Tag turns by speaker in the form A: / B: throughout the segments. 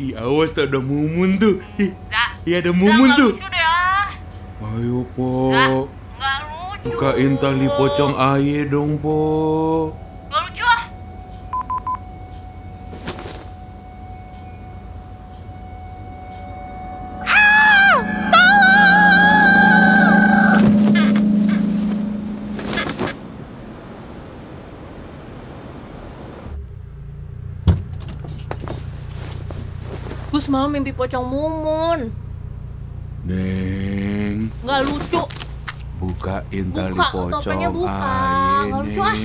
A: Ih, awas tuh ada mumun tuh. Ih, iya ada mumun tuh. Ayo, Po. Bukain tali pocong aye dong, Po.
B: Semalam mimpi pocong mumun.
A: Neng,
B: Nggak lucu.
A: bukain tali
B: Buka,
A: pocong
B: topengnya buka. Nggak lucu, ah.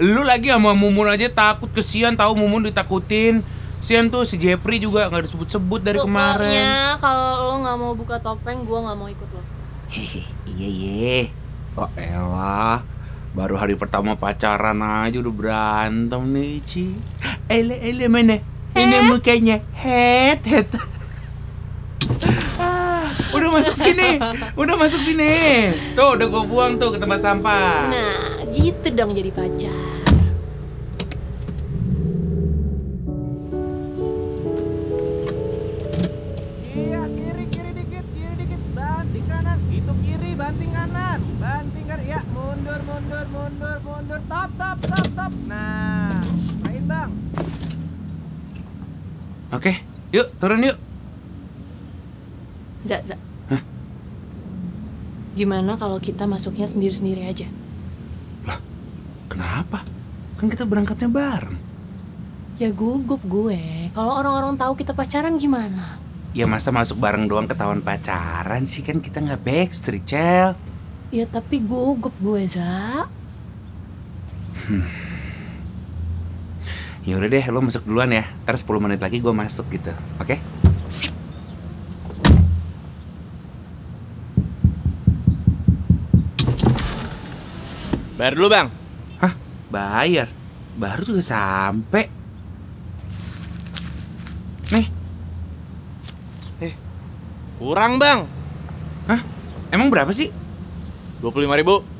A: Lu lagi sama Mumun aja takut kesian tahu Mumun ditakutin. Sian tuh si Jeffrey juga nggak disebut-sebut dari kemarin.
B: Pokoknya kalau lo nggak mau buka topeng, gue nggak mau ikut lo.
A: Hehe, iya ye. Oh elah, baru hari pertama pacaran aja udah berantem nih Ci. Ele ele mana? Ini mukanya head head. Ah, udah masuk sini, udah masuk sini. Tuh udah gue buang tuh ke tempat sampah.
B: Nah, gitu dong jadi pacar.
C: Iya, kiri, kiri dikit, kiri dikit, banting kanan, itu kiri, banting kanan, banting kanan, ya, mundur, mundur, mundur, mundur, top, top, top, top. Nah, main bang.
A: Oke, yuk turun yuk.
B: Za, za. Gimana kalau kita masuknya sendiri-sendiri aja?
A: Kenapa? Kan kita berangkatnya bareng.
B: Ya gugup gue. Kalau orang-orang tahu kita pacaran gimana?
A: Ya masa masuk bareng doang ketahuan pacaran sih kan kita nggak backstreet, Cel.
B: Ya tapi gugup gue, Za.
A: Ya udah deh, lo masuk duluan ya. Ntar 10 menit lagi gue masuk gitu. Oke?
C: Bayar dulu bang.
A: Hah? Bayar? Baru juga sampai. Nih,
C: Kurang bang.
A: hah? Emang berapa sih?
C: 25 ribu.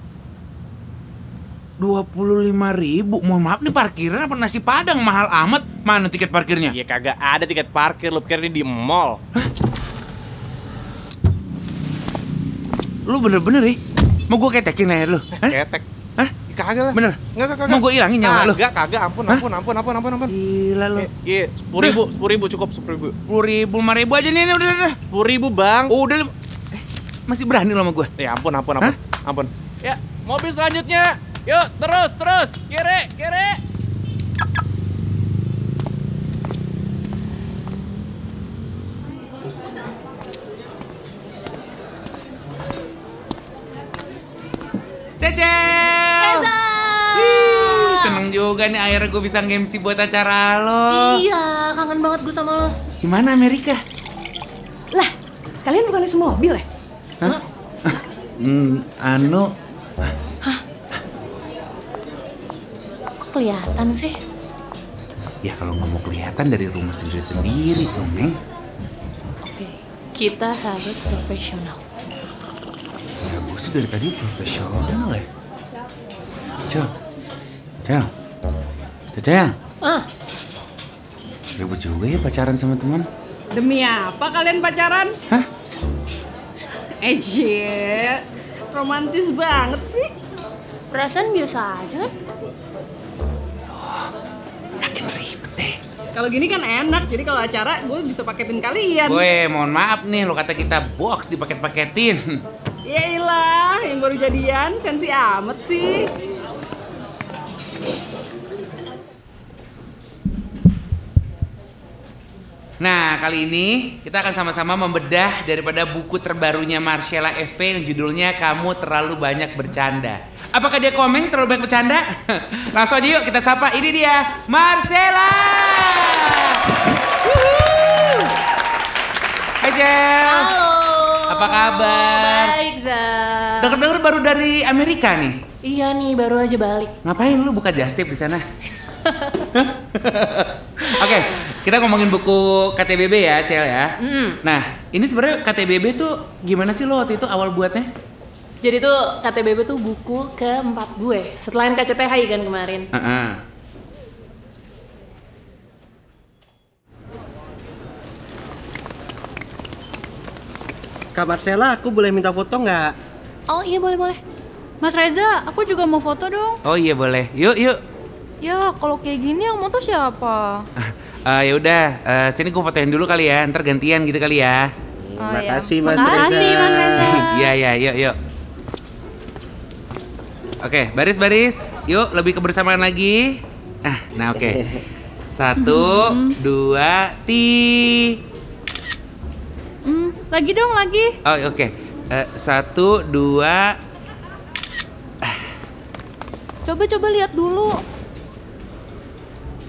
A: 25 ribu. Mohon maaf nih parkiran apa nasi padang mahal amat. Mana tiket parkirnya?
C: Iya kagak ada tiket parkir, lu pikir ini di mall.
A: Lu bener-bener ya? Mau gue ketekin aja lu? Hah?
C: Ketek.
A: Hah?
C: Kagak lah.
A: Bener?
C: Enggak, kagak.
A: Mau gue ilangin nyawa lu?
C: Kagak, kagak. Ampun,
A: Hah?
C: ampun, ampun, ampun, ampun, ampun.
A: Gila lu.
C: Eh, Iya, sepuluh ribu, sepuluh ribu cukup, sepuluh ribu.
A: 10 ribu, 5 ribu aja nih, udah, udah.
C: Sepuluh ribu bang.
A: Udah, eh, masih berani lu sama gue?
C: Ya ampun, ampun, ampun, ampun. Ya, mobil selanjutnya. Yuk, terus, terus. Kiri, kiri.
A: Cecel! Wih, seneng juga nih akhirnya gue bisa nge-MC buat acara lo.
B: Iya, kangen banget gue sama lo.
A: Gimana Amerika?
D: Lah, kalian bukan semobil ya?
A: Hmm, anu,
B: Kok kelihatan sih?
A: ya kalau nggak mau kelihatan dari rumah sendiri-sendiri tuh, Neng.
B: Oke, kita harus profesional.
A: Ya gue sih dari tadi profesional ya. Cel, Cel, Cecel,
B: Ah,
A: ribut juga ya pacaran sama teman.
D: Demi apa kalian pacaran?
A: Hah?
D: Eh, cie. romantis banget sih.
B: perasaan biasa aja kan?
A: Makin ribet.
D: Kalau gini kan enak, jadi kalau acara gue bisa paketin kalian.
A: Gue mohon maaf nih, lo kata kita box dipaket-paketin.
D: Ya ilah, yang baru jadian sensi amat sih.
A: Nah, kali ini kita akan sama-sama membedah daripada buku terbarunya Marcella FP yang judulnya Kamu Terlalu Banyak Bercanda. Apakah dia komen terlalu banyak bercanda? Langsung aja yuk kita sapa. Ini dia Marcella. Hai Jel.
B: Halo.
A: Apa kabar?
B: Baik, Za.
A: Dengar-dengar baru dari Amerika nih.
B: Iya nih, baru aja balik.
A: Ngapain lu buka just tip di sana? Oke, kita ngomongin buku KTBB ya, Cel ya.
B: Mm.
A: Nah, ini sebenarnya KTBB tuh gimana sih lo waktu itu awal buatnya?
B: Jadi tuh KTBB tuh buku keempat gue setelah KCTH kan kemarin.
A: Uh -uh.
E: Kak Marcella, aku boleh minta foto nggak?
B: Oh iya boleh boleh.
F: Mas Reza, aku juga mau foto dong.
A: Oh iya boleh. Yuk yuk.
B: Ya kalau kayak gini yang mau tuh siapa?
A: Eh ya udah, eh, sini gue fotoin dulu kali ya. Ntar gantian gitu kali ya.
B: Oh,
E: Terima
B: iya.
E: kasih Mas
F: Makasih,
E: Reza.
F: Mas Reza.
A: Iya iya, yuk yuk. Oke, baris baris. Yuk lebih kebersamaan lagi. Ah, nah oke. Satu, dua, ti.
F: Hmm, lagi dong, lagi.
A: Oh oke. Eh, satu, dua.
B: Coba coba lihat dulu.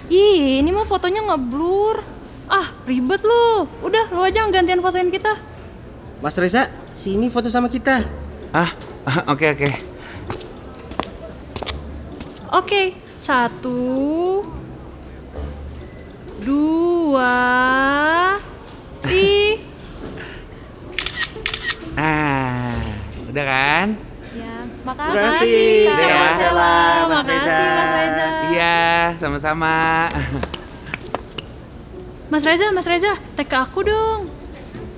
B: Ih, ini mah fotonya ngeblur.
F: Ah, ribet lu. Udah, lu aja yang gantian fotoin kita.
E: Mas Reza, sini foto sama kita.
A: Ah, oke oke.
F: Oke, satu, dua, tiga.
A: Ah, udah kan?
B: Ya,
E: Terima
B: makasih.
E: kasih,
A: Kak
E: Kak Marcella, Mas
F: Makasih,
E: Reza.
F: Mas Reza.
A: Sama-sama.
F: Mas Reza, Mas Reza, tag ke aku dong.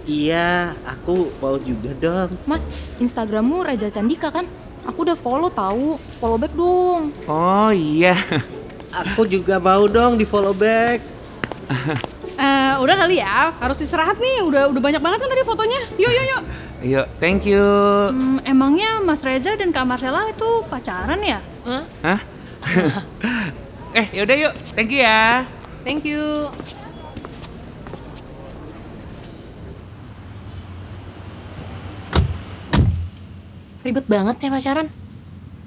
E: Iya, aku mau juga dong.
B: Mas, Instagrammu Reza Candika kan? Aku udah follow tahu. Follow back dong.
A: Oh iya.
E: Aku juga mau dong di follow back.
D: Eh, udah kali ya, harus istirahat nih. Udah udah banyak banget kan tadi fotonya. Yuk, yuk, yuk.
A: Yuk, thank you.
F: Hmm, emangnya Mas Reza dan Kak Marcella itu pacaran ya?
B: Hah?
A: Hah? Eh, yaudah yuk. Thank you ya.
B: Thank you. Ribet banget ya pacaran.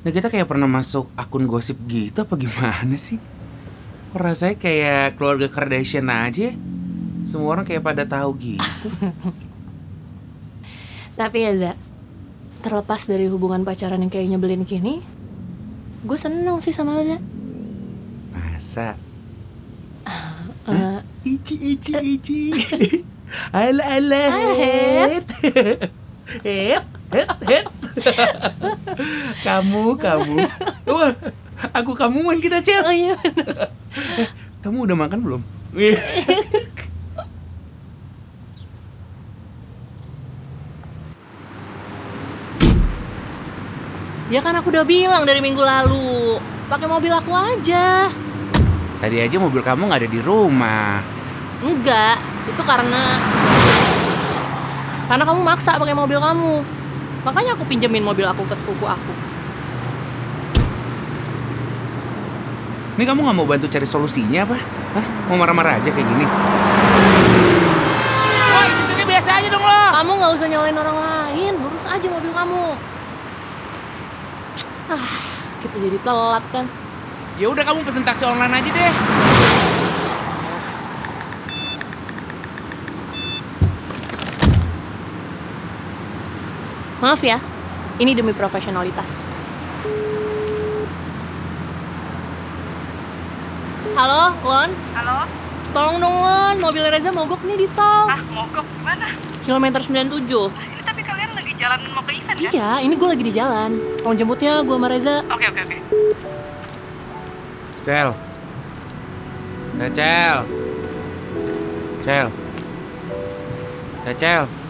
A: Nah kita kayak pernah masuk akun gosip gitu apa gimana sih? Rasanya kayak keluarga Kardashian aja? Semua orang kayak pada tahu gitu.
B: Tapi ya Za, terlepas dari hubungan pacaran yang kayak nyebelin gini, gue seneng sih sama lo Za.
A: Masa?
B: Eh,
A: Ici, ici, ici. ala, ala,
B: Het.
A: Het, het, het. kamu, kamu. Wah, aku kamuan kita, Cel.
B: oh iya.
A: Kamu udah makan belum?
B: Ya kan aku udah bilang dari minggu lalu, pakai mobil aku aja.
A: Tadi aja mobil kamu nggak ada di rumah.
B: Enggak, itu karena karena kamu maksa pakai mobil kamu. Makanya aku pinjemin mobil aku ke sepupu aku.
A: Ini kamu nggak mau bantu cari solusinya apa? Hah? Mau marah-marah aja kayak gini? Wah, itu biasa aja dong lo.
B: Kamu nggak usah nyalain orang lain, lurus aja mobil kamu. Ah, kita jadi telat kan.
A: Ya udah kamu pesen taksi online aja deh.
B: Maaf ya, ini demi profesionalitas. Halo, Lon.
G: Halo?
B: Tolong dong, Lon. Mobil Reza mogok nih di tol.
G: Ah, mogok gimana?
B: Kilometer 97.
G: Ah, ini tapi kalian lagi jalan mau ke event kan?
B: Iya, ini gue lagi di jalan. Tolong jemputnya gue sama Reza.
G: Oke, oke, oke.
A: Cel. Eh, Cel. Cel. Eh, Cel.